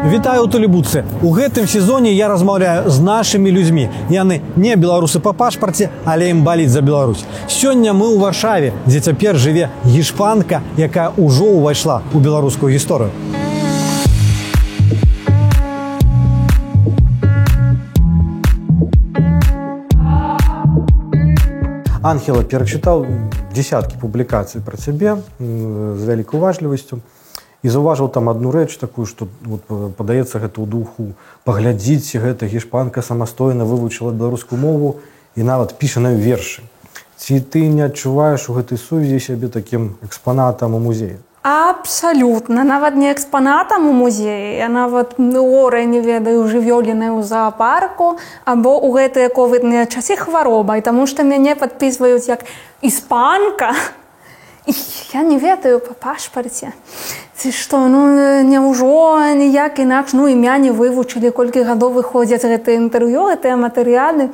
Вітаю ў тэлебуцы. У гэтым сезоне я размаўляю з нашымі людзьмі. Яны не беларусы па пашпарце, але ім баліць за Беларусь. Сёння мы ў Варшаве, дзе цяпер жыве гішпанка, якая ўжо ўвайшла ў беларускую гісторыю. Анхела перачытаў десяткі публікацый пра цябе з вялікай уважлівасцю і заўважыў там одну рэч такую што вот, падаецца гэта ў духу паглядзіць гэта гішпанка самастойна вывучыла беларускую мову і нават піша на вершы. Ці ты не адчуваеш у гэтай сувязі сябе такім экспанатам у музеі? Абсалютна. Нават не экспанатам у музеі я нават оры не ведаю жывёліны ў зоапарку або ў гэтыя ковідныя часы хваробай таму што мяне падпісваюць як іспанка. Я не ведаю па пашпарце ці што ну няўжо ніяк інакш. Ну імя не вывучылі колькі гадоў выходзяць гэтыя інтэрв'ю гэтыя матэрыялы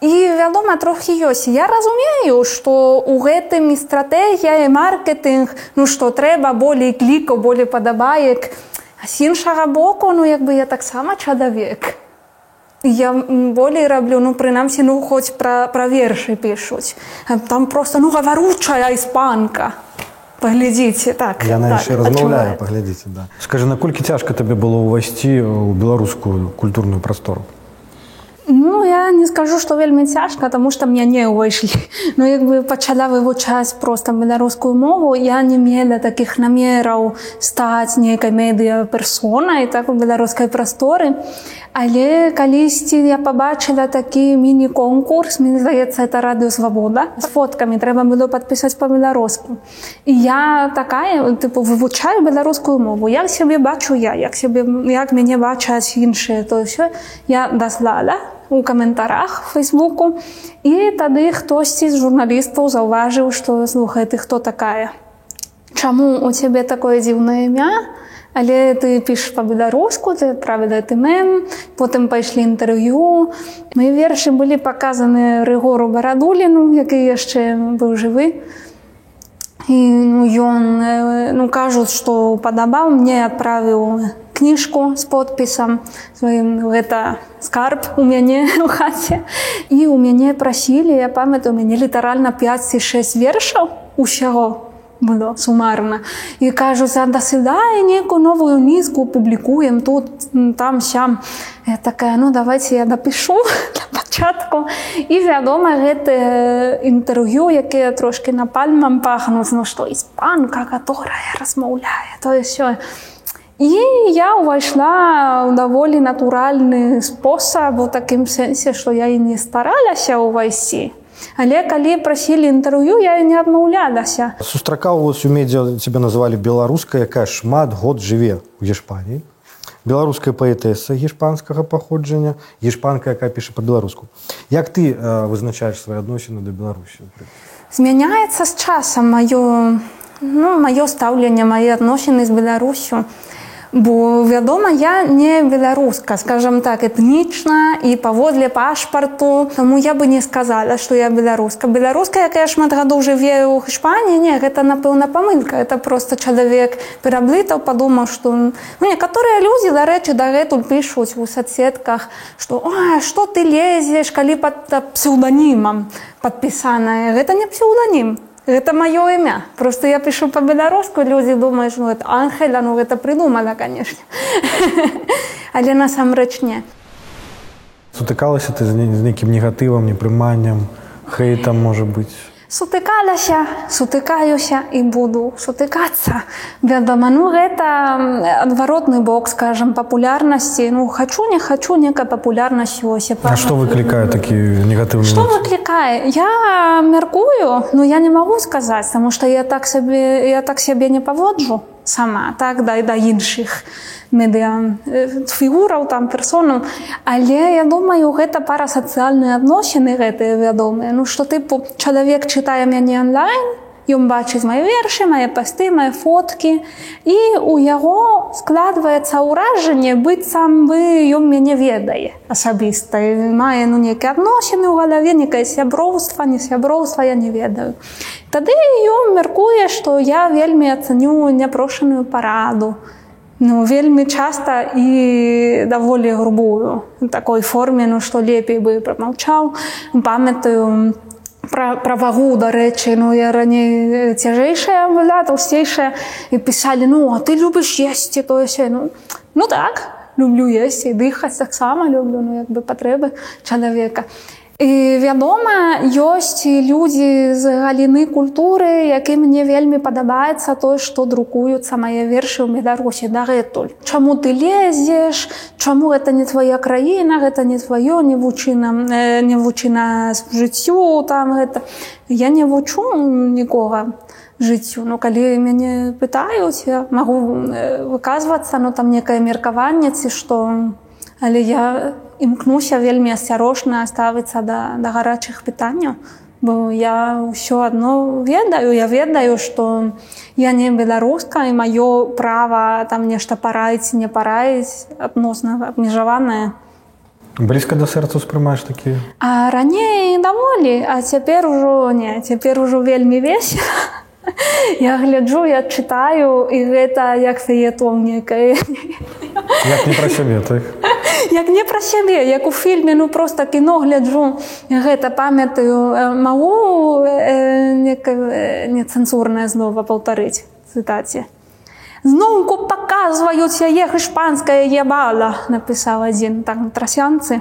і вядома трохі ёсць. Я разумею што у гэтым і стратэгія і маркетинг ну што трэба болей клікаў болей падабаек. А з іншага боку ну як бы я таксама чалавек. Я болей раблю ну прынамсі ну хоць пра, пра вершы пішуць. Там просто ну гаваручая іспанка паглядзіце так яна так, яшчэ размаўляю паглядзіце да. Скажи наколькі цяжка табе было ўвайсці ў беларускую культурную прастору Ну я не скажу што вельмі цяжка таму што мне не ўвайшлі Ну як бы пачала вывучаць проста беларускую мову я не мела такіх намераў стаць нейкай медыа персонай так у беларускай прасторы. Але калісьці я пабачыла такі міні-конкурс мне здаецца это радыё свабода з фоткамі трэба было падпісаць па-беларуску і я такая тыпу вывучаю беларускую мову. Як сябе бачу я як сябе як мяне бачаць іншыя то ўсё я даслала у каментарах фейсбуку. І тады хтосьці з журналістаў заўважыў што слухай ты хто такая? Чаму у цябе такое дзіўнае імя? Але ты пішаш па-беларуску ты правда ты мем потым пайшлі інтэрв'ю. Мои вершы былі паказаны рыгору барадуліну які яшчэ быў жывы. І ну, ён ну кажуць што падабаў мне адправіў кніжку з подпісам сваім гэта скарб у мяне у хаце і у мяне прасілі я памятаю мяне літаральна 5 ці 6 вершаў усяго было сумарна і кажуць дасыдае некую новую нізку публікуем тут там сям я такая ну давайте я напишу пачатку і вядома гэты інтэрв'ю якія трошки напальмам пахнуць ну што іспанка которая размаўляе то все і я ўвайшла ў даволі натуральны спосаб у такім сэнсе што я і не старалася ўвайсці Але калі прасілі інтэрв'ю я не адмаўлялася сустракаў вось у медзя цябе называлі беларуская якая шмат год жыве у гешпаніі беларуская паэтэса гешпанскага паходжання гешпанка якая піша па-беларуску як ты э, вызначаеш свае адносіны да беларусі змяняецца з часам маё ну, маё стаўленне мае адносіны з беларусю Бо вядома, я не беларуска, скажем так, этнічна і паводле пашпарту. Таму я бы не сказала, што я беларуска. Беларуска, якая шмат гадоў жыве ў Хішпаніі, не гэта напэўна памылка. Это просто чалавек пераблытаў, падумаў, што ну, некаторыя людзі, дарэчы, дагэтуль пішуць у садсетках, што што ты лезеш, калі пад псеўданімам падпісаная. Гэта не псеўданім. Это маё імя. Просто я пишу па-беларуску, людзі думаюць, ну это Анхеля, ну гэта прыдумала, конечно. Але насамрэч не. Сутыкалася ты з нейкім негатывам, непрыманнем, хейтам можа быць сутыкалася сутыкаюся і буду сутыкацца вядома ну гэта адваротны бок скажем папулярнасці ну хачу не хачу некая папулярнасць ось што выклікае такі негатыўны што выклікае я мяркую ну я не магу сказаць таму што я так сабе я так сябе не паводжу сама так дай да іншых медыа фігураў там персонаў але я думаю гэта пара сацыяльныя адносіны гэтыя вядомыя. Ну што тыпу чалавек чытае мяне онлайн Ён бачыць мае вершы, мае пасты, мае фоткі. І у яго складваецца ўражанне быццам бы ён мяне ведае асабіста. мае ну нейкія адносіны ў галаве, некае сяброўства, не сяброўства я не ведаю. Тады ён мяркуе, што я вельмі ацаню няпрошаную параду. ну, вельмі часта і даволі грубую такой форме ну што лепей бы прамаўчаў памятаю пра, пра вагу дарэчы ну я раней цяжэйшая была таўсцейшая і пісалі ну а ты любіш есці тое ну, ну так люблю есці дыхаць таксама люблю ну як бы патрэбы чалавека І вядома, ёсць людзі з галіны культуры, які мне вельмі падабаецца тое, што друкуюцца мае вершы ў Беларусі дагэтуль. Чаму ты лезеш, Чаму гэта не твоя краіна, гэта не тваё не вучына не вучына жыццю там гэта. Я не вучу нікога жыццю. Ну калі мяне пытаюць, я магу выказвацца, ну там некае меркаванне ці што, але я імкнуся вельмі асцярожна ставіцца да, да гарачых пытанняў бо я ўсё адно ведаю. Я ведаю што я не беларуска і маё права там нешта параіць не параіць адносна абмежаванае. Блізка да сэрцу успрымаеш такі а раней даволі а цяпер ужо не цяпер ужо вельмі весь я гляджу я чытаю і гэта як феетон некае як не пра сябе так? Як не пра сябе як у фільме ну просто кіно гляджу гэта памятаю магу нецэнзурная знова паўтарыць цытаце. Зноўку паказваюць яе іспанская ебала напісаў адзін там трасянцы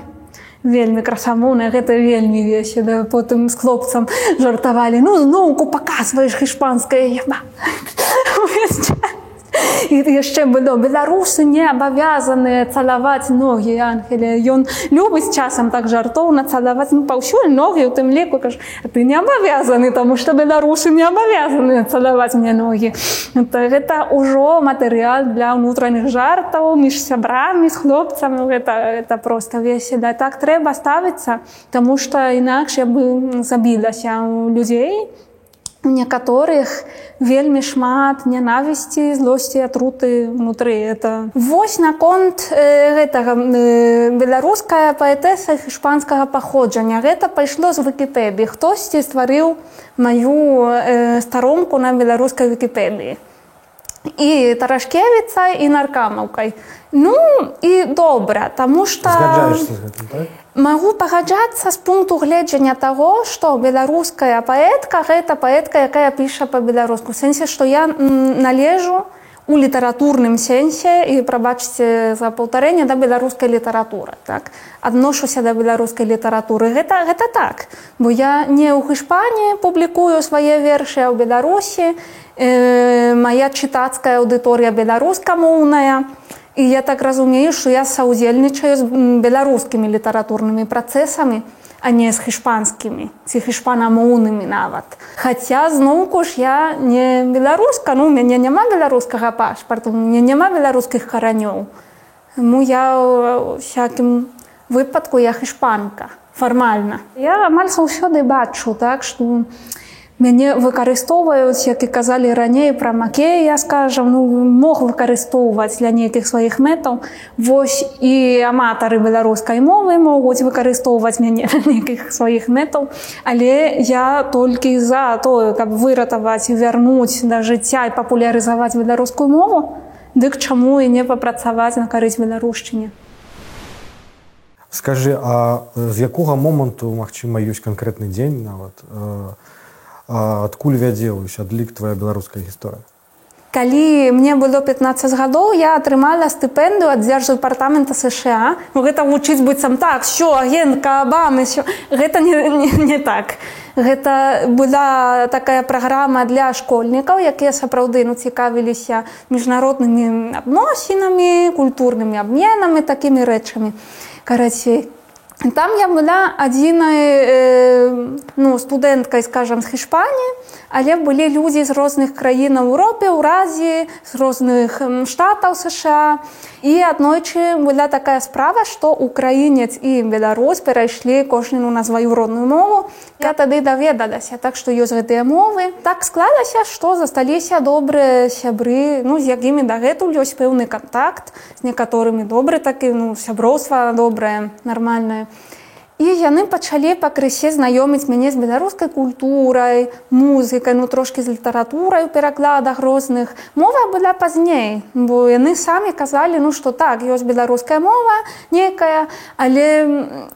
вельмі красамоўная гэта вельмі весела. Потым з хлопцам жартавалі ну зноўку паказваеш іспанская еба і яшчэ было беларусы не абавязаныя цалаваць ногі ангеля ён любіць часам так жартоўна цалаваць ну, паўсюль ногі у тым леку каж ты не абавязаны таму што беларусы не абавязаны цалаваць мне ногі гэта ўжо матэрыял для ўнутраных жартаў між сябрамі з хлопцам гэта это просто весела. Так трэба ставіцца Таму што інакш я бы забілася у людзей у некаторых вельмі шмат нянавісці злосці атруты унутры это вось наконт э, гэтага э, беларуская паэтэса іспанскага паходжання. Гэта пайшло з выкіпедыі хтосьці стварыў маю э, старонку на беларускай вікіпедыі і тарашкевіца і наркамаўкай ну і добра таму што Магу пагаджацца з пункту гледжання таго, што беларуская паэтка гэта паэтка, якая піша па-беларуску сэнсе, што я належу у літаратурным сэнсе і прабачце за паўтарэнне да беларускай літаратуры. Так? адношуся да беларускай літаратуры. Гэта, гэта так. Бо я не ў Хішпаніі публікую свае вершы ў Беларусі, э, моя чытацкая аўдыторыя беларускамоўная. І я так разумею, што я саўдзельнічаю з беларускімі літаратурнымі працэсамі, а не з хішпанскімі ці хішпанамоўнымі нават. Хаця зноўку ж я не беларуска, ну мяне няма беларускага пашпарту, мне няма беларускіх каранёў. Ну я всякім выпадку я хішпанка фармальна. Я амаль заўсёды бачу так, што мяне выкарыстоўваюць як і казалі раней пра макея скажам ну мог выкарыстоўваць для нейкіх сваіх мэтаў. Вось і аматары беларускай мовы могуць выкарыстоўваць мяне нейкіх сваіх мэтаў. Але я толькі за тое каб выратаваць вярнуць да жыцця і папулярызаваць беларускую мову дык чаму і не папрацаваць на карысць беларушчыне. Скажи а з якога моманту магчыма ёсць канкрэтны дзень нават а адкуль вядзелася адлік твоя беларуская гісторыя. Калі мне было 15 гадоў я атрымала стыпендыю ад дзярждэпартамента сша ну, гэта вучыць быццам так. Що агентка абамы гэта не, не, не так. Гэта была такая праграма для школьнікаў якія сапраўды ну цікавіліся міжнароднымі адносінамі культурнымі абменамі такімі рэчамі. Карацей Там я была адзінай э, ну, студэнткай, скажам, з Хішпаніі, але былі людзі з розных краін Еўропе, Уразіі, з розных штатаў США. І аднойчы была такая справа, што украінец і беларус перайшлі кожніну на сваю родную мову. Я тады даведалася, так што ёсць гэтыя мовы. Так склалася, што засталіся добрыя сябры, ну, з якімі дагэтуль ёсць пэўны кантакт з некаторымі добры такі ну, сяброўства добрае, нармальнае. І яны пачалі пакрысе знаёміць мяне з беларускай культурай музыкай ну трошки з літаратурай у перакладах розных. Мова была пазней бо яны самі казалі ну что так ёсць беларуская мова некая але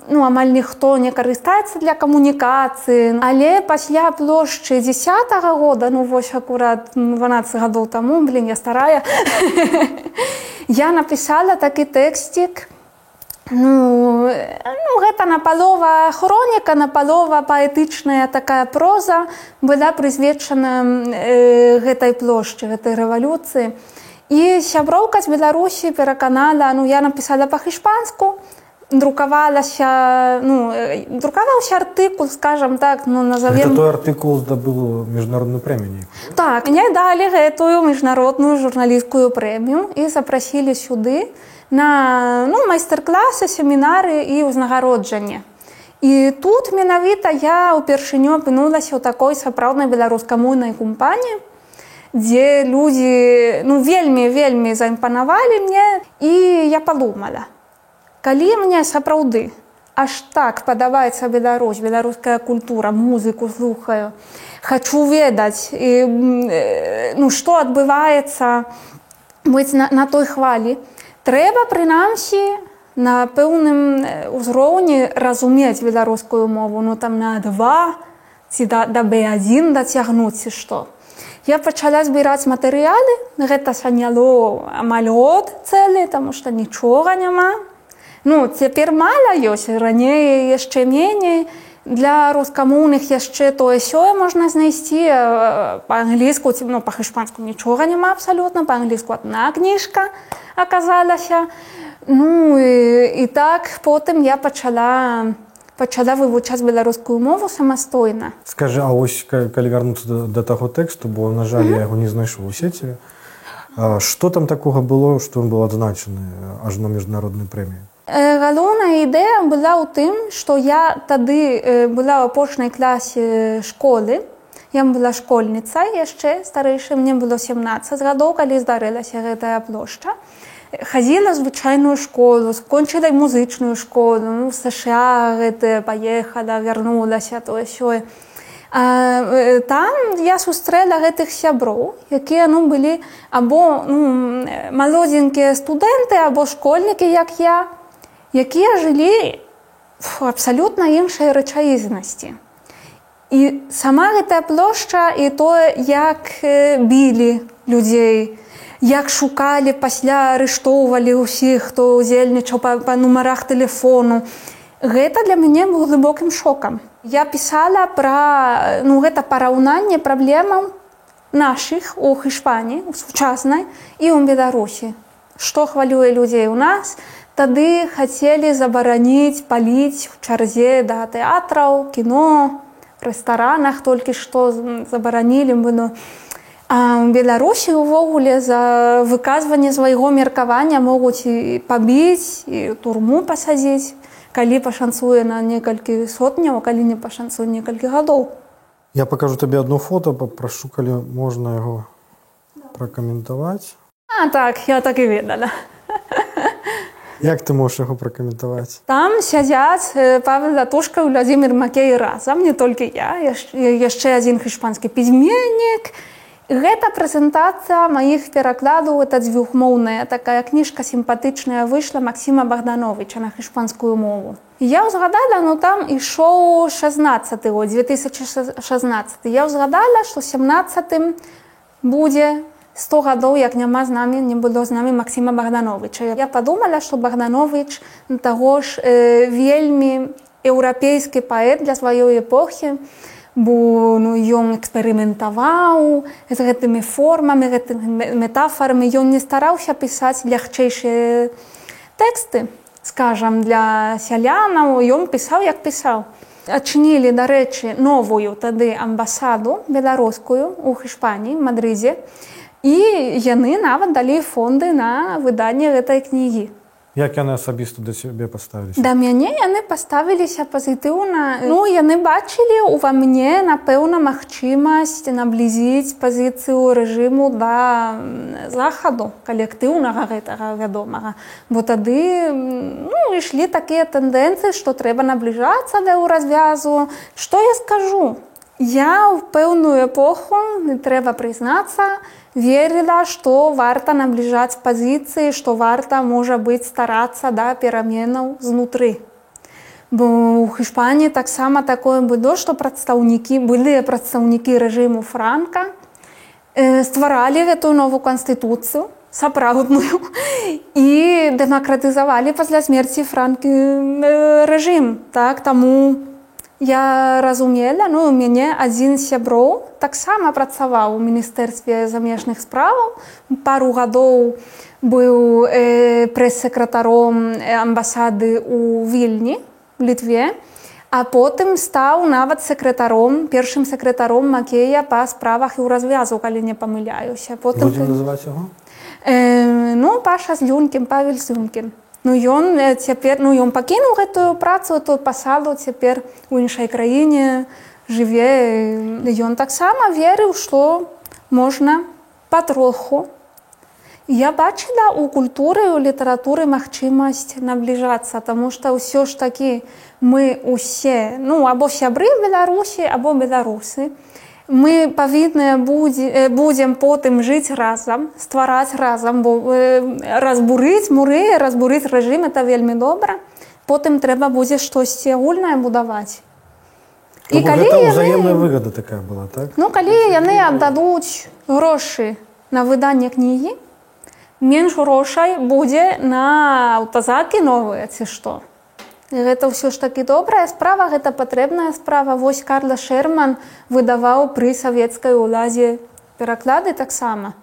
ну амаль ніхто не карыстаецца для камунікацыі. Але пасля плошчы десятого года ну вось акурат 12 гадоў таму блин я старая я написала такі тэксцік Ну, ну гэта напалова хроніка напалова паэтычная такая проза была прысвечана э, гэтай плошчы гэтай рэвалюцыі. І сяброўка з беларусі пераканала ну я напісала па-хішпанску друкавалася ну, друкаваўся артыкул скажем так ну назовем той артыкул здабыл міжнародную прэмію так мне далі гэтую міжнародную журналісткую прэмію і запрасілі сюды і на ну, майстар-класы, семінары і ўзнагароджанне. І тут менавіта я ўпершыню апынулася ў такой сапраўднай беларускамоўнай кампаніі, дзе людзі ну, вельмі вельмі заімпанавалі мне і я падумала. Калі мне сапраўды аж так падабаецца Беларусь, беларуская культура, музыку слухаю, хачу ведаць і, ну, што адбываецца быць на, на той хвалі, трэба прынамсі на пэўным узроўні разумець беларускую мову. Ну там на два ці да, да b1 дацягнуць ці што. Я пачала збіраць матэрыялы. Гэта саняло амалёт цэлы таму што нічога няма. Ну цяпер мала ёсць раней яшчэ меней для рускамоўных яшчэ тое сёе можна знайсці па-англійску ці ну па-хішпанску нічога няма абсалютна па-англійску адна кніжка аказалася. Ну і, і так потым я пачала пачала вывучаць беларускую мову самастойна. Скажы, а ось калі вярнуцца да, да таго тэксту, бо на жаль, mm -hmm. я яго не знайшоў у сеціве. Што там такога было, што ён быў адзначаны аж на міжнароднай прэміі? Галоўная ідэя была ў тым, што я тады была ў апошняй класе школы. Я была школьніца яшчэ старэйша мне было 17 гадоў, калі здарылася гэтая плошча хадзіла звычайную школу скончыла музычную школу ну, сша гэта паехала вярнулася тое сёе а, там я сустрэла гэтых сяброў якія ну былі або ну, малодзенькія студэнты або школьнікі як я якія жылі абсалютна іншай рэчаізнасці. І сама гэтая плошча і тое як білі людзей як шукалі пасля арыштоўвалі ўсіх хто ўдзельнічаў па, па нумарах телефону гэта для мяне быў глыбокім шокам. Я пісала пра ну гэта параўнанне праблемаў наших у хішпані у сучаснай і ў беларусі. Што хвалюе людзей у нас тады хацелі забараніць паліць у чарзе да тэатраў кіно рэстаранах толькі што забаранілі бы ну. Беларусі увогуле за выказванне свайго меркавання могуць і пабіць і турму пасадзіць калі пашанцуе на некалькі сотняў калі не пашанцуе некалькі гадоў. Я покажу табе одно фото папрашу калі можна яго пракаментаваць. А так я так і ведала як ты можаш яго пракаментаваць там сядзяць павел латушка владимир макей разам не толькі я яшчэ адзін хішпанскі пісьменнік Гэта прэзентацыя маіх перакладаў это дзвюхмоўная такая кніжка сімпатычная выйшла Масіма Богдановича на хішпанскую мову. Я ўзгадала, ну там ішоў 16 год 2016. Я ўзгадала, што 17 будзе 100 гадоў, як няма з намі не было з намі Масіма Богдановича. Я падумала, што Богданович таго ж э, вельмі еўрапейскі паэт для сваёй эпохі, бо ну, ён эксперыментаваў з гэтымі формамі гэтымі метафорамі ён не стараўся пісаць лягчэйшыя тэксты скажам для сялянаў. Ён пісаў як пісаў. Адчынілі дарэчы новую тады амбасаду беларускую у хішпаніі мадрызе і яны нават далі фонды на выданне гэтай кнігі Як яны асабіста да цябе паставіліся? Да мяне яны паставіліся пазітыўна. Ну яны бачылі ўва мне, напэўна, магчымасць наблізіць пазіцыю рэжыму да захаду калектыўнага гэтага вядомага. Бо тады ну, ішлі такія тэндэнцыі, што трэба набліжацца да ў развязу. Што я скажу? Я ў пэўную эпоху не трэба прызнацца, верыла, што варта набліжаць пазіцыі, што варта можа быць старацца да пераменаў знутры. Бо ў Хішпаніі таксама такое было, што прадстаўнікі былыя прадстаўнікі рэжыму франка э, стваралі гэтую новую канстытуцыю сапраўдную і дэмакратызавалі пасля смерці франкі э, рэжым. Так таму я разумела ну у мяне адзін сяброў таксама працаваў у міністэрстве замежных справаў. Пару гадоў быў э, прэс-сакратаром амбасады ў вільні літве а потым стаў нават сакратаром першым сакратаром макея па справах і ў развязу калі не памыляюся. Потым называць яго? Э, ну паша з люнкім павель зюнкін Ну ён цяпер ну ён пакінуў гэтую працу ту пасаду цяпер у іншай краіне жыве. Ён таксама верыў што можна патроху. Я бачыла у культуры у літаратуры магчымасць набліжацца таму што ўсё ж такі мы усе ну або сябры беларусі або беларусы мы павінны будзем потым жыць разам ствараць разам бо разбурыць муры разбурыць рэжым это вельмі добра. Потым трэба будзе штосьці агульнае будаваць. І ну, калі яны... выгода такая была так? Ну калі яны аддадуць грошы на выданне кнігі менш грошай будзе на аўтазакі новыя ці што Гэта ўсё ж такі добрая справа, гэта патрэбная справа. Вось Карла Шерман выдаваў пры савецкай уладзе пераклады таксама.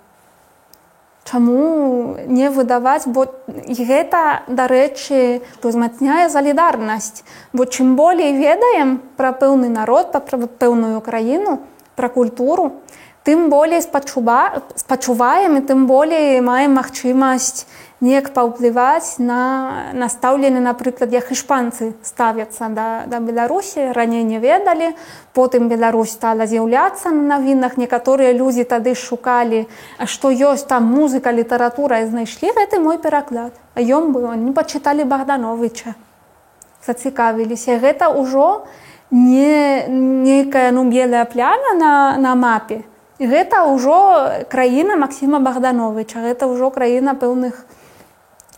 Чаму не выдаваць, бо гэта, дарэчы, узмацняе залідарнасць. Бо чым болей ведаем пра пэўны народ, пра пэўную краіну, пра культуру, тым болей спачуваем і тым болей маем магчымасць неяк паўплываць на настаўлены напрыклад як ішпанцы ставяцца да, да беларусі. Раней не ведалі потым Беларусь стала з'яўляцца на навінах. Некаторыя людзі тады шукалі што ёсць там музыка літаратура і знайшлі гэты мой пераклад. А ён быў не пачыталі богдановича зацікавіліся. Гэта ўжо не нейкая ну белая пляна на, на мапе. Гэта ўжо краіна Масіма богдановича. Гэта ўжо краіна пэўных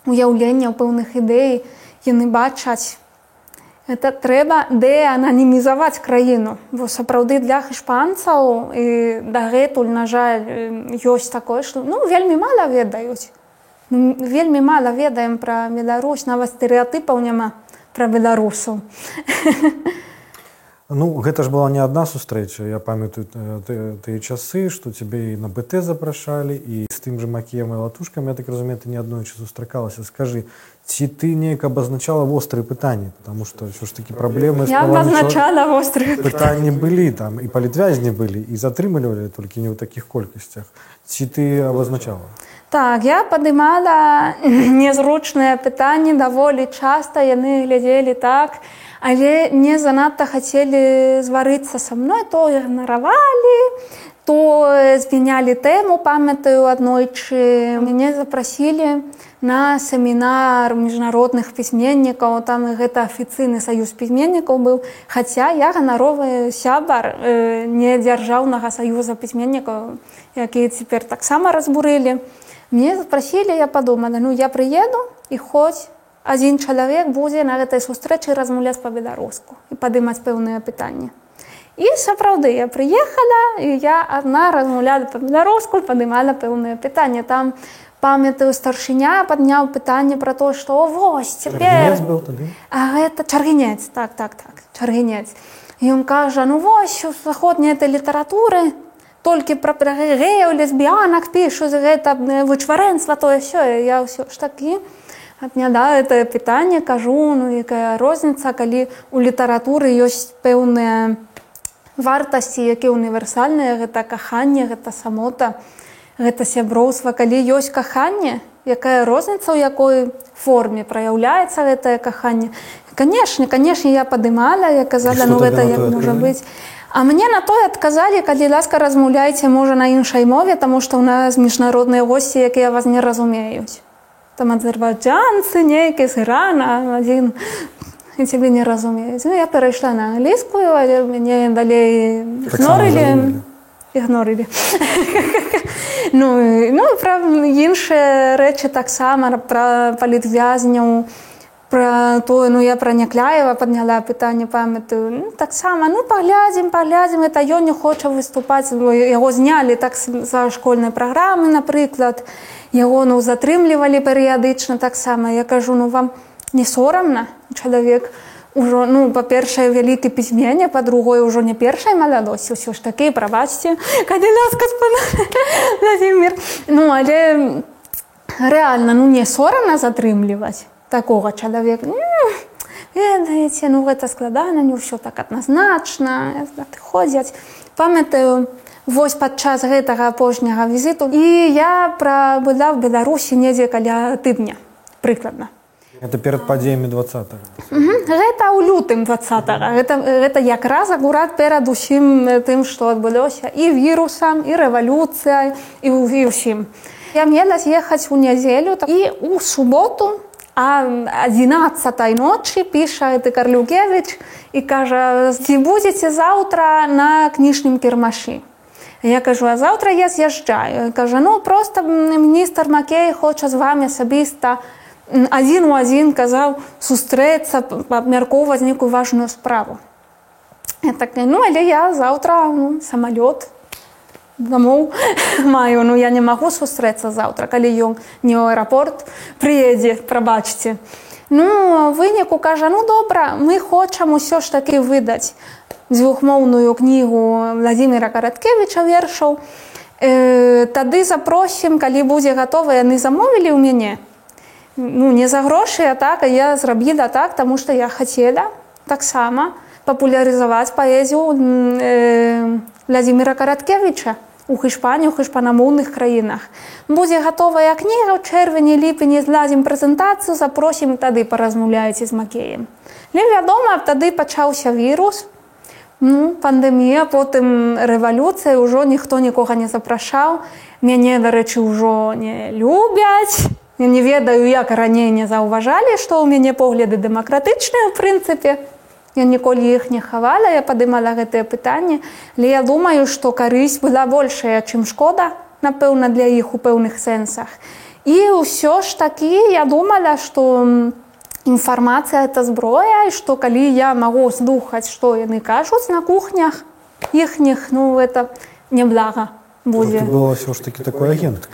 уяўлення пэўных ідэй яны бачаць. Это трэба дэананімізаваць краіну. Бо сапраўды для іспанцаў і дагэтуль на жаль ёсць такое што ну вельмі мала ведаюць. Вельмі мала ведаем пра Беларусь нават стэеатыпаў няма пра беларусаў Ну гэта ж была не адна сустрэча. Я памятаю тыя часы што цябе і на БТ запрашалі і з тым жа макеем і латушкамі я так разумею ты не аднойчы сустракалася. Скажы ці ты неяк абазначала вострыя пытанні? Потому что ўсё ж такі праблемы азначала вострыя пытанні. былі там і палітвязні былі і затрымлівалі толькі не ў такіх колькасцях. Ці ты абазначала? Так я падымала незручныя пытанні даволі часта яны глядзелі так і але не занадта хацелі зварыцца са мной то ігнаравалі то змянялі тэму памятаю аднойчы. Мяне запрасілі на семінар міжнародных пісьменнікаў. Там гэта афіцыйны саюз пісьменнікаў быў. Хаця я ганаровы сябар э, не дзяржаўнага саюза пісьменнікаў якія цяпер таксама разбурылі мне запрасілі я падумала ну я прыеду і хоць адзін чалавек будзе на гэтай сустрэчы размаўляць па-беларуску і падымаць пэўныя пытанні. І сапраўды я прыехала і я адна размаўляла па-беларуску, падымала пэўныя пытанні. там памятаю старшыня падняў пытанне пра то, што вось цяпер гэта чаргенец так так так чаргенец. Ён кажа ну вось у заходняй этой літаратуры, толькі пра геяў лесбіянак пішу за гэта вычварэнства тое ўсё я ўсё ж такі адняда это пытанне кажу ну якая розніца калі у літаратуры ёсць пэўныя вартасці якія універсальныя гэта каханне гэта самота гэта сяброўства. Калі ёсць каханне якая розніца ў якой форме праяўляецца гэтае каханне? Канешне канешне я падымала я казала ну гэта як можа быць. А мне на тое адказалі калі ласка размаўляйце можа на іншай мове таму што ў нас міжнародныя госці якія вас не разумеюць там азербайджанцы нейкі з ірана адзін цябе не разумеюць ну, я перайшла на англійскую але мяне далей ігнорылі ігнорылі ну, ну пра іншыя рэчы таксама пра палітвязняў пра тое ну я пра някляева падняла пытанне памятаю ну, таксама ну паглядзім паглядзім это ён не хоча выступаць яго знялі так за школьнай праграмы напрыклад яго ну затрымлівалі перыядычна таксама я кажу ну вам не сорамна чалавек Ужо, ну па-першае вялікі пісьменне па-другое ўжо не першай малядосці ўсё ж такі прабачце калі ласка Владимир. Ну але рэальна ну не сорамна затрымліваць такога чалавека. Ну, ведаеце ну гэта складана не ўсё так адназначна ходзяць памятаю вось падчас гэтага апошняга візіту і я пра была в беларусі недзе каля тыдня прыкладна. Это перад падзеямі два гэта ў лютым два гэта, гэта якраз акурат перад усім тым што адбылося і вірусам і рэвалюцыя і ў ўсім. Я мела з'ехаць у нядзелю і у суботу а 11 ночы піша ты карлюкевич і кажа ці будзеце заўтра на кніжнім кірмашы? Я кажу, а заўтра я з'язджаю. кажа ну просто міністр Макей хоча з вами асабіста адзін у адзін казаў сустрэцца абмяркоўваць нейкую важную справу я так ну але я заўтра ну, самалёт дамоў маю ну я не магу сустрэцца заўтра калі ён не ў аэрапорт прыедзе прабачце ну выніку кажа ну добра мы хочам усё ж такі выдаць дзвюхмоўную кнігу владимира караткевича вершаў э, тады запросім калі будзе гатова яны замовілі ў мяне ну, не за грошы а так а я зрабіла так таму што я хацела таксама папулярызаваць паэзію э, владимира караткевича у хішпані у хішпанамоўных краінах. Будзе гатовая кніга ў чэрвені ліпені злазім прэзентацыю запросім тады паразмаўляеце з макеем. Не вядома тады пачаўся вірус. Ну пандемія потым рэвалюцыя ўжо ніхто нікога не запрашаў. Мяне дарэчы ўжо не любяць. Я не ведаю, як раней не заўважалі, што ў мяне погляды дэмакратычныя ў прынцыпе. Я ніколі іх не хавала, я падымала гэтае пытанне, але я думаю, што карысць была большая, чым шкода, напэўна, для іх у пэўных сэнсах. І ўсё ж такі я думала, што інфармацыя это зброя і што калі я магу слухаць, што яны кажуць на кухнях іхніх ну это неблага будзе. было ўсё ж таки такой агент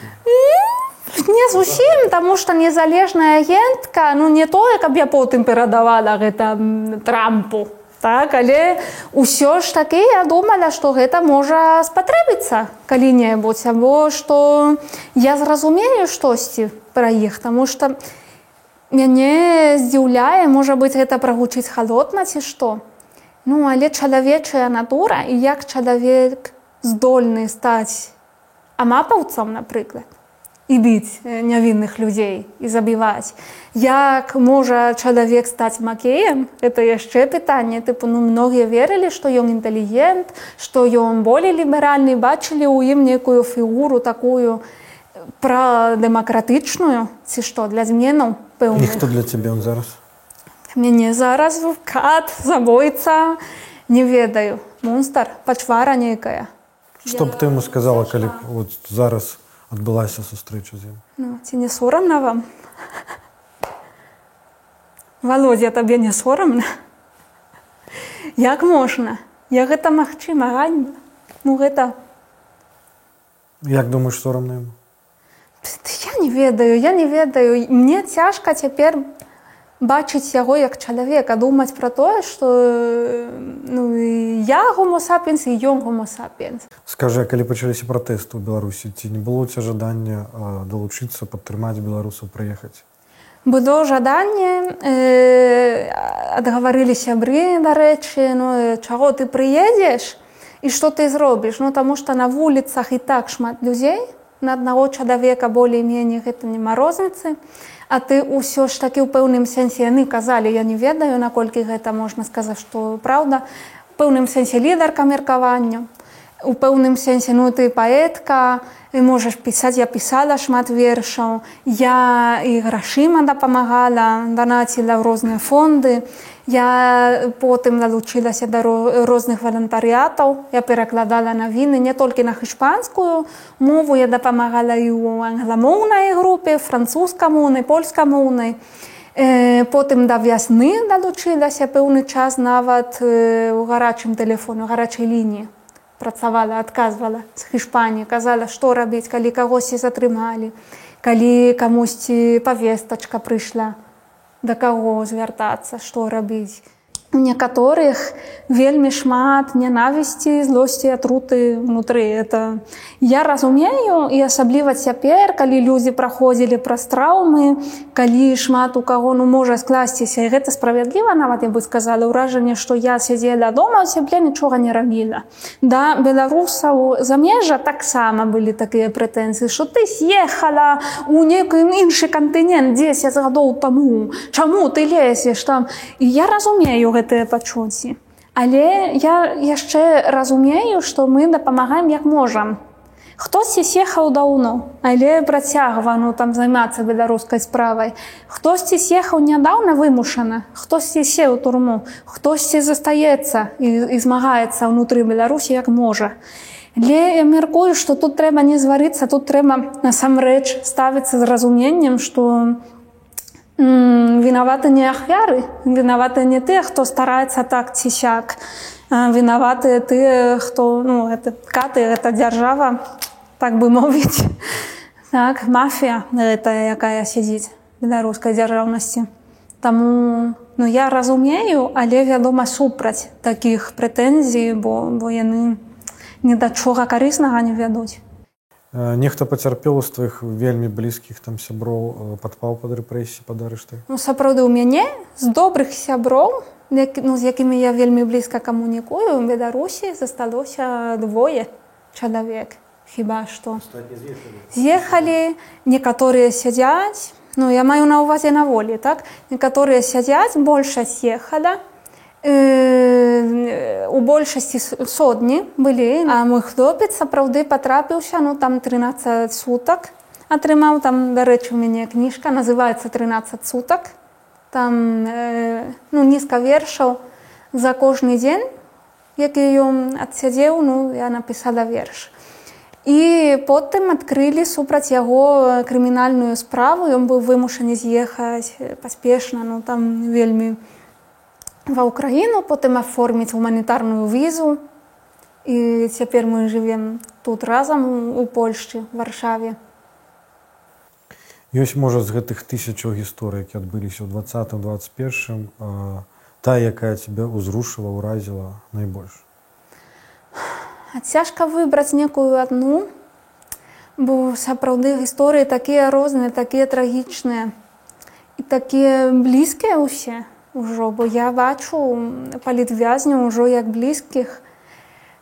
не зусім таму што незалежная агентка ну не тое каб я потым перадавала гэта трампу так але ўсё ж такі я думала што гэта можа спатрэбіцца калі-небудзь або што я зразумею штосьці пра іх таму што мяне здзіўляе можа быць гэта прагучыць халодна ці што. Ну але чалавечая натура і як чалавек здольны стаць амапаўцам напрыклад і біць нявінных людзей і забіваць. Як можа чалавек стаць макеем, это яшчэ пытанне. Тыпу ну многія верылі, што ён інтэлігент, што ён болей ліберальны бачылі ў ім некую фігуру такую пра дэмакратычную ці што для зменаў пэўны хто для цябе он зараз? Мяне зараз кат забойца не ведаю. Монстр пачвара нейкая. Што б ты ему сказала калі вот зараз адбылася сустрэча з ім. Ну, ці не сорамна вам? Володя табе не сорамна? Як можна? Я гэта магчыма ганьба. Ну гэта як думаешь сорамна я не ведаю я не ведаю. Мне цяжка цяпер бачыць яго як чалавека думаць пра тое што ну, я гомосапенс і ён гомосапенс скажи калі пачаліся пратэсты ў беларусі ці не было ця жаданне далучыцца падтрымаць беларусаў прыехаць? Было жаданне э, адгаварылі сябры дарэчы ну чаго ты прыедзеш і што ты зробіш? Ну таму што на вуліцах і так шмат людзей на аднаго чалавека болей-меней гэта няма розніцы. А ты ўсё ж такі ў пэўным сэнсе яны казалі я не ведаю наколькі гэта можна сказаць што праўда. Пэўным сэнсе лідарка меркавання у пэўным сэнсе ну ты паэтка і можаш пісаць я пісала шмат вершаў я і грашыма дапамагала данаціла ў розныя фонды. Я потым далучылася да розных валантарыятаў я перакладала навіны не толькі на іспанскую мову я дапамагала і ў англамоўнай групе французскамоўнай польскамоўнай. Потым да вясны далучылася пэўны час нават у гарачым тэлефону гарачай лініі працавала адказвала з хішпаніі казала што рабіць калі кагосьці затрымалі калі камусьці павестачка прыйшла да каго звяртацца што рабіць у некаторых вельмі шмат нянавісці злосці атруты унутры это я разумею і асабліва цяпер калі людзі праходзілі праз траўмы калі шмат у каго ну можа скласціся. І гэта справядліва нават я бы сказала ўражанне што я сядзела дома у сябе нічога не рабіла. Да беларусаў замежжа таксама былі такія прэтэнзіі що ты съехала у некім іншы кантынент 10 гадоў таму. Чаму ты лезеш там? І я разумею гэтыя пачуцці. Але я яшчэ разумею, што мы дапамагаем як можам. Хтосьці сехаў даўно, але працягва ну, там займацца беларускай справай. Хтосьці сехаў нядаўна вымушана, хтосьці сеў у турму, хтосьці застаецца і, і змагаецца ўнутры Беларусі як можа. Але я мяркую, што тут трэба не зварыцца, тут трэба насамрэч ставіцца з разуменнем, што вінаваты не ахвяры вінаваты не тыя хто стараецца так ці сяк. Вінаватыя тыя хто ну это каты гэта дзяржава так бы мовіць. Так мафія гэта якая сядзіць беларускай дзяржаўнасці. Таму ну я разумею але вядома супраць такіх прэтэнзій бо бо яны ні да чога карыснага не вядуць Нехта пацярпеў з тваіх вельмі блізкіх там сяброў падпаў пад рэпрэсіі пад арышты. Ну сапраўды ў мяне з добрых сяброў, ну, з якімі я вельмі блізка камунікую, у Беларусі засталося двое чалавек. Хіба што? З'ехалі, некаторыя сядзяць, Ну я маю на ўвазе на волі, так? Некаторыя сядзяць, большасць ехала, у большасці сотні былі а мой хлопец сапраўды патрапіўся ну там 13 сутак атрымаў. Там дарэчы у мяне кніжка называется 13 сутак там э, ну нізка вершаў за кожны дзень які ён адсядзеў ну я напісала верш. І потым адкрылі супраць яго крымінальную справу. Ён быў вымушаны з'ехаць паспешна ну там вельмі у ва ўкраіну потым аформіць гуманітарную візу. І цяпер мы жывем тут разам у польшчы варшаве. Ёсць можа з гэтых тысячаў гісторый які адбыліся ў двадцатым двадцать першым та якая цябе ўзрушыла ўразіла найбольш? А цяжка выбраць некую адну бо сапраўды гісторыі такія розныя такія трагічныя і такія блізкія ўсе ўжо бо я бачу палітвязняў ужо як блізкіх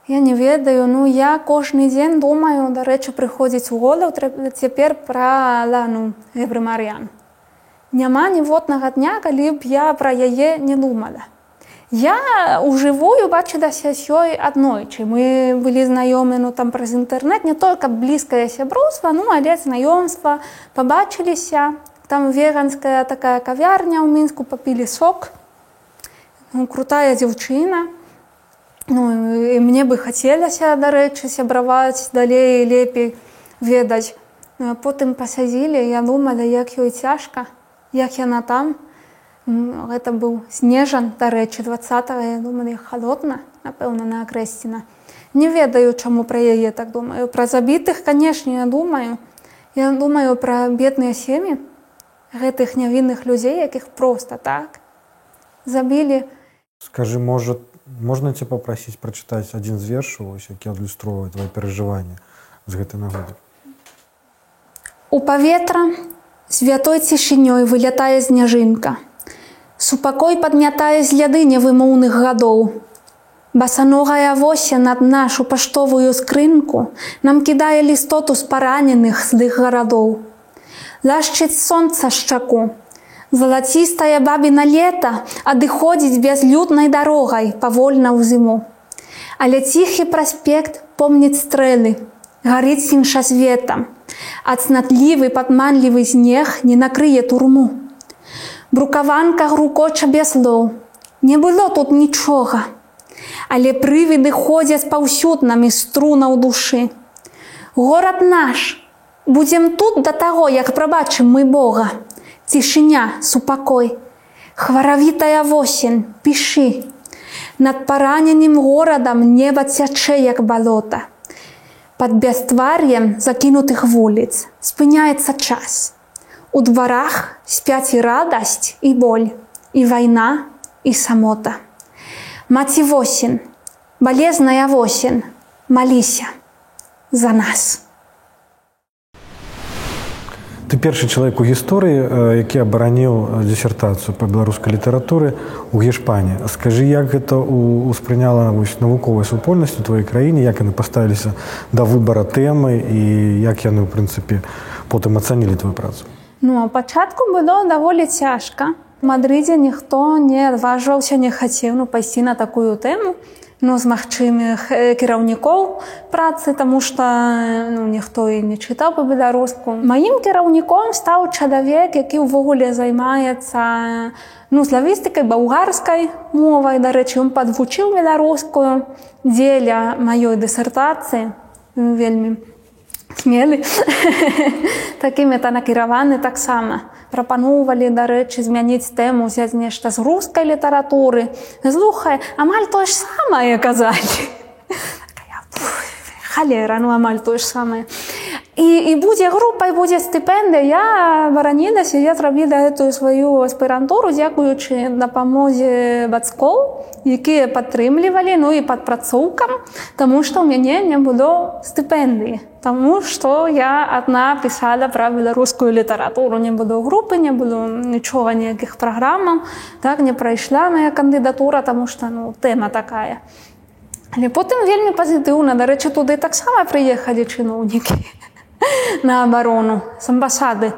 я не ведаю ну я кожны дзень думаю дарэчы прыходзіць у голаў цяпер пра лану эбрымарыян няма ніводнага дня калі б я пра яе не думала. Я у жывую бачылася сёй аднойчы мы былі знаёмы ну там праз інтэрнэт не только блізкае сяброўства ну але знаёмства пабачыліся там веганская такая кавярня ў мінску папілі сок. Ну, крутая дзяўчына ну, і мне бы хацелася дарэчы сябраваць далей лепей ведаць ну, потым пасадзілі я думала як ёй цяжка як яна там гэта быў снежан дарэчы два я думаю холодна напэўна на акрэсціна не ведаю чаму пра яе так думаю. Пра забітых канешне я думаю. Я думаю пра бедныя сем'і гэтых нявінных людзей якіх просто так забілі. Скажи может можна ця попросіць прачытаць адзін з вершаў які адлюстроўвае твои перажыванні з гэтай нагоды? У паветра святой цішынёй вылятае зняжынка супакой паднятае зляды невымоўных гадоў. Басаногая восень над нашу паштовую скрынку нам кідае лістоту з параненых злых гарадоў. Лашчыць сонца шчаку. Залацістае бабіна лета адыходзіць бязлюднай дарогай павольна ў зіму. Але ціхі праспект помніць стрэлы, гарыць інша светам. Ацнатлівы падманлівы снег не накрые турму. Брукаванка грукоча без слоў. Не было тут нічога. Але прывіды ходзяць паўсюднамі струна ў душы. Горад наш, будзем тут да таго, як прабачым мы Бога. Цішыня, супакой. Хваравітая восень, пішы. Над параненым горадам неба цячэ як балота. Пад бяствар'ем закінутых вуліц спыняецца час. У дварах спяць і радасць і боль, і вайна і самота. Маці восень, балезная восень, маліся за нас. Ты першы чалавек у гісторыі, які абараніў дысертацыю па беларускай літаратуры ў Гешпані. Скажы, як гэта ўспрыняла навуковай супольнасць у тваёй краіне, як яны паставіліся да выбара тэмы і як яны ў прынцыпе потым ацанілі твою працу. Ну пачатку было даволі цяжка. Мадрыдзе ніхто не адважваўся, не хацеў ну, пайсці на такую тэму ну, з магчымых кіраўнікоў працы, таму што ну, ніхто і не чытаў па-беларуску. Маім кіраўніком стаў чалавек, які ўвогуле займаецца ну, славістыкай балгарскай мовай. Дарэчы, ён падвучыў беларускую дзеля маёй дысертацыі вельмі смелы такі метанакіраваны таксама прапаноўвалі дарэчы змяніць тэму узяць нешта з рускай літаратуры. Злухае амаль тое ж самае казалі халера ну амаль тое ж самае і, і будзе група і будзе стыпендыя. Я баранілася я зрабіла гэтую сваю аспірантуру дзякуючы дапамозе бацькоў якія падтрымлівалі ну і падпрацоўкам таму што ў мяне не было стыпендыі. Таму што я адна пісала пра беларускую літаратуру. Не было групы не было нічога ніякіх праграмаў так не прайшла моя кандыдатура таму што ну тэма такая але потым вельмі пазітыўна дарэчы туды таксама прыехалі чыноўнікі на абарону з амбасады.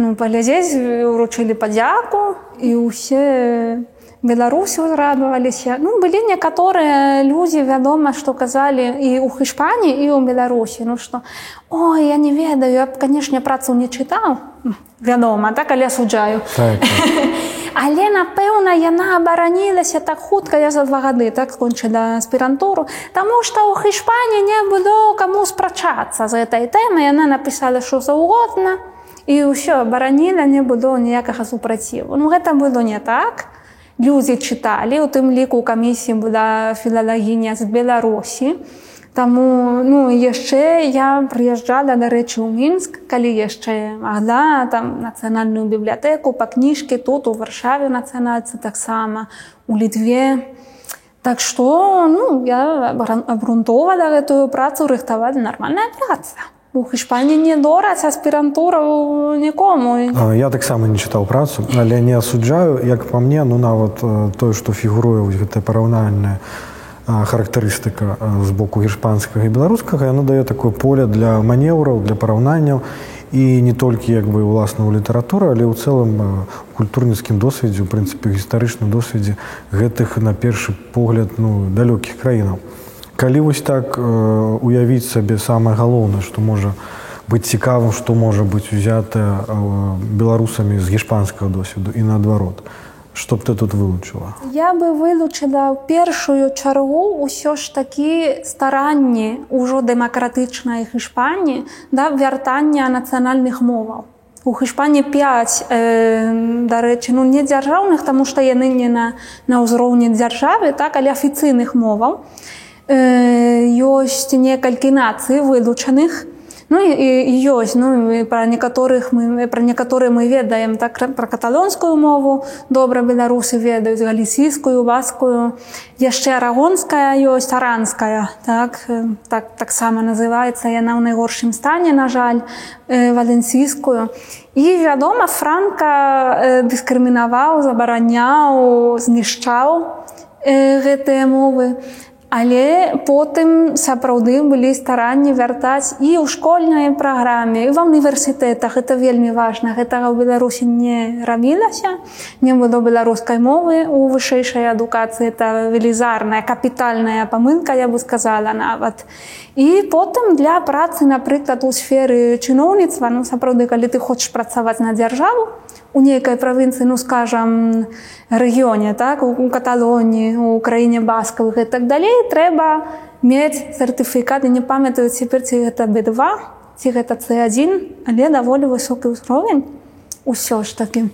Ну, паглядзець уручылі падзяку і ўсе беларусы ўзрадаваліся. Ну, былі некаторыя людзі, вядома, што казалі і ў Хішпані і ў Беларусі. Ну што Ой, я не ведаю, я б, канешне, працу не чытаў. Вядома, так але суджаю. Так, так. Але напэўна, яна абаранілася так хутка я за два гады так скончыла аспірантуру, Таму што ў Хішпані не было каму спрачацца з гэтай тэмы, яна напісала що заўгодна і ўсё абараніла не было ніякага супраціву. Ну гэта было не так. Людзі чыталі, у тым ліку камісіі была філалагіня з Беларусі. Таму ну яшчэ я прыязджала дарэчы ў мінск калі яшчэ магла там нацыянальную бібліятэку па кніжкі тут у варшаве нацыянальцы таксама у літве. Так што ну я абрунтовала гэтую працу рыхтавалі нармальная праца. У хішпані не дораць аспірантура нікому. Я таксама не чытаў працу але не асуджаю як па мне ну нават тое што фігуруе гэта параўнальная характарыстыка з боку гішпанскага і беларускага яно дае такое поле для манеўраў для параўнанняў. І не толькі як бы уласна ў літаратуры але ў цэлым культурніцкім досведзе у прынцыпе гістарычным досведзе гэтых на першы погляд ну далёкіх краінаў. Калі вось так уявіць сабе самае галоўнае што можа быць цікавым што можа быць узята беларусамі з гішпанскага досведу і наадварот. то Што б ты тут вылучыла? Я бы вылучыла ў першую чаргу ўсё ж такі старанні ўжо дэмакратычнай Хішпані да вяртання нацыянальных моваў. У Хішпані 5 э, дарэчы ну не дзяржаўных, таму што яны не на, на ўзроўні дзяржавы, так але афіцыйных моваў. Э, ёсць некалькі нацый вылучаных, Ну і, ёсць ну, пра некаторых мы пра некаторыя мы ведаем так пра каталонскую мову добра беларусы ведаюць галісійскую васкую яшчэ арагонская ёсць аранская так так таксама называецца яна ў найгоршым стане на жаль валенсійскую і вядома франка дыскрымінаваў забараняў знішчаў э, гэтыя мовы. Але потым сапраўды былі старанні вяртаць і ў школьнай праграме і ва універсітэтах это вельмі важна. Гэтага ў беларусі не рабілася. Не было беларускай мовы у вышэйшай адукацыі. Это велізарная капітальная памылка я бы сказала нават. І потым для працы напрыклад у сферы чыноўніцтва ну сапраўды калі ты хочаш працаваць на дзяржаву у нейкай правінцыі ну скажам рэгіёне так у каталоніі у краіне баскавых і так далей трэба мець сертыфікаты не памятаю цяпер ці гэта b2 ці гэта c1 але даволі высокі ўзровень усё ж таки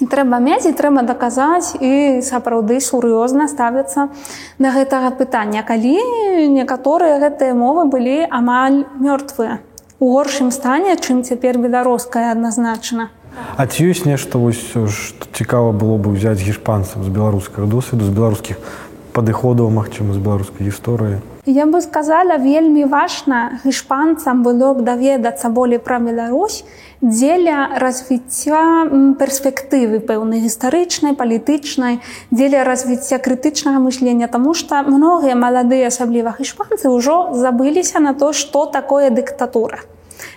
і трэба мець і трэба даказаць і сапраўды сур'ёзна ставіцца на гэтага пытання калі некаторыя гэтыя мовы былі амаль мёртвыя у горшым стане чым цяпер беларуская адназначна А ці ёсць нешта вось што цікава было бы ўзяць гішпанцам з беларускага досведу з беларускіх падыходаў магчыма з беларускай гісторыі? Я бы сказала вельмі важна гішпанцам было б даведацца болей пра Беларусь дзеля развіцця перспектывы пэўнай гістарычнай палітычнай дзеля развіцця крытычнага мышлення Таму што многія маладыя асабліва гішпанцы ўжо забыліся на то што такое дыктатура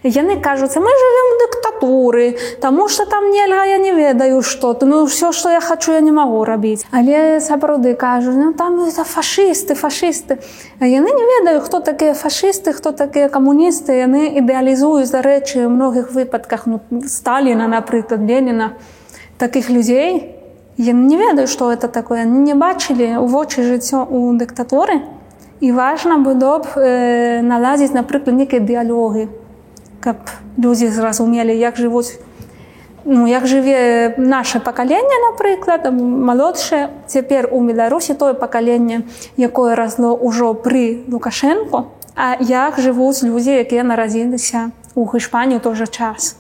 яны кажуцца мы живвем дыктатуры тому что там нельга я не ведаю что то ну все что я хочу я не могу рабіць але сапраўды кажу ну там это фашисты фашисты яны не ведаю хто такія фашисты хто такія камуністы. Яны ідэалізуюць за рэчы многіх выпадках ну сталіна напрыклад леніна таких людзей я не ведаю что это такое. Не бачылі у вочы жыццё у дыктатуры. І важна было б э, наладзіць напрыклад некай дыалогі каб людзі зразумелі як жывуць ну як жыве наше пакаленне напрыклад малодшае цяпер у беларусі тое пакаленне якое разло ўжо пры лукашэнку а як жывуць людзі якія нарадзіліся у гішпанію той жа час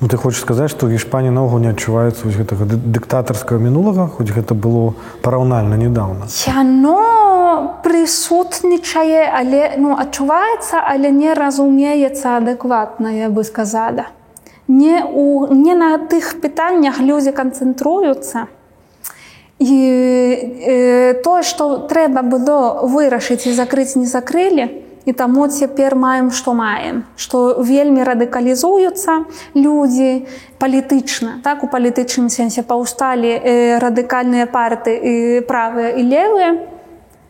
Ну, ты хочаш сказаць што гішпані наогул не адчуваецца вось гэтага дыктатарскага мінулага хоць гэта было параўнальна недавно? Яно прысутнічае але ну адчуваецца але не разумеецца адэкватна я бы сказала. Не у не на тых пытаннях людзі канцэнтруюцца. І э, тое што трэба было вырашыць і закрыць не закрылі і таму цяпер маем што маем. Што вельмі радыкалізуюцца людзі палітычна так у палітычным сэнсе паўсталі э, радыкальныя парты і правыя і левыя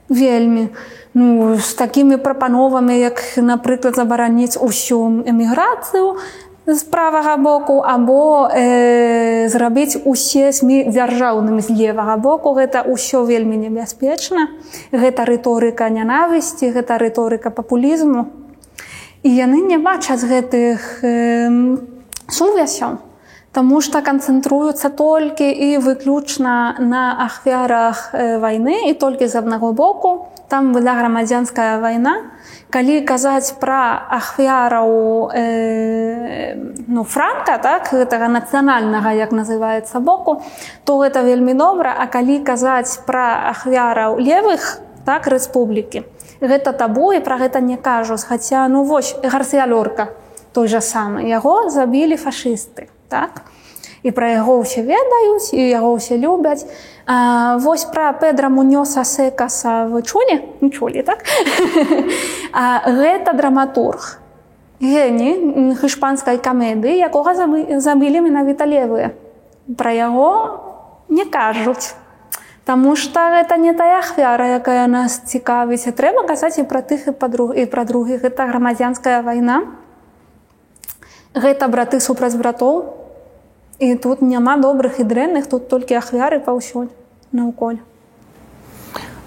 вельмі ну з такімі прапановамі як напрыклад забараніць усю эміграцыю з правага боку або э, зрабіць усе сМ дзяржаўнымі з левага боку. Гэта ўсё вельмі небяспечна. Гэта рыторыка нянавісці гэта рыторыка папулізму. І яны не бачаць гэтых э, сувязяў Таму што канцэнтруюцца толькі і выключна на ахвярах вайны і толькі з аднаго боку. Там была грамадзянская вайна калі казаць пра ахвяраў э, ну франка так гэтага нацыянальнага як называется боку то гэта вельмі добра. А калі казаць пра ахвяраў левых так рэспублікі гэта табу і пра гэта не кажуць. Хаця ну вось гарсіялёрка той жа самы. Яго забілі фашысты так? і пра яго ўсе ведаюць і яго ўсе любяць А, вось пра педра мунёса секаса. Вы чулі не чулі так? А, гэта драматург. Гені хішпанскай камедыі якога забілі менавіта левыя пра яго не кажуць Таму што гэта не тая ахвяра якая нас цікавіць трэба казаць і пра тых і падруг і пра другі гэта грамадзянская вайна гэта браты супраць братоў І тут няма добрых і дрэнных, тут толькі ахвяры паўсюль наўколь.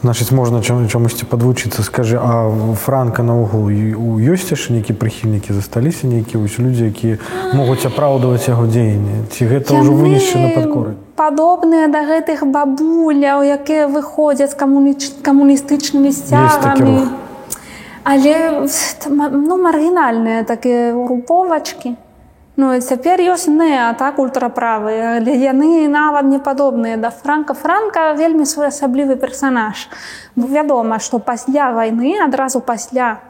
Значыць можна чамусьці падвучыцца. Скажы а франка наогул ёсць яшчэ нейкі прыхільнікі засталіся нейкія вось людзі якія могуць апраўдваць яго дзеянне ці гэта ўжо вынішчана падкоры падобныя да гэтых бабуляў якія выходзяць камуніч... камуністычнымі сцягамі. Але ну маргінальныя такія груповачкі Ну, цяпер ёсць не так ультраправыя, але яны нават не падобныя да франка франка вельмі своеасаблівы персанаж. Вядома, што пасля вайны адразу пасля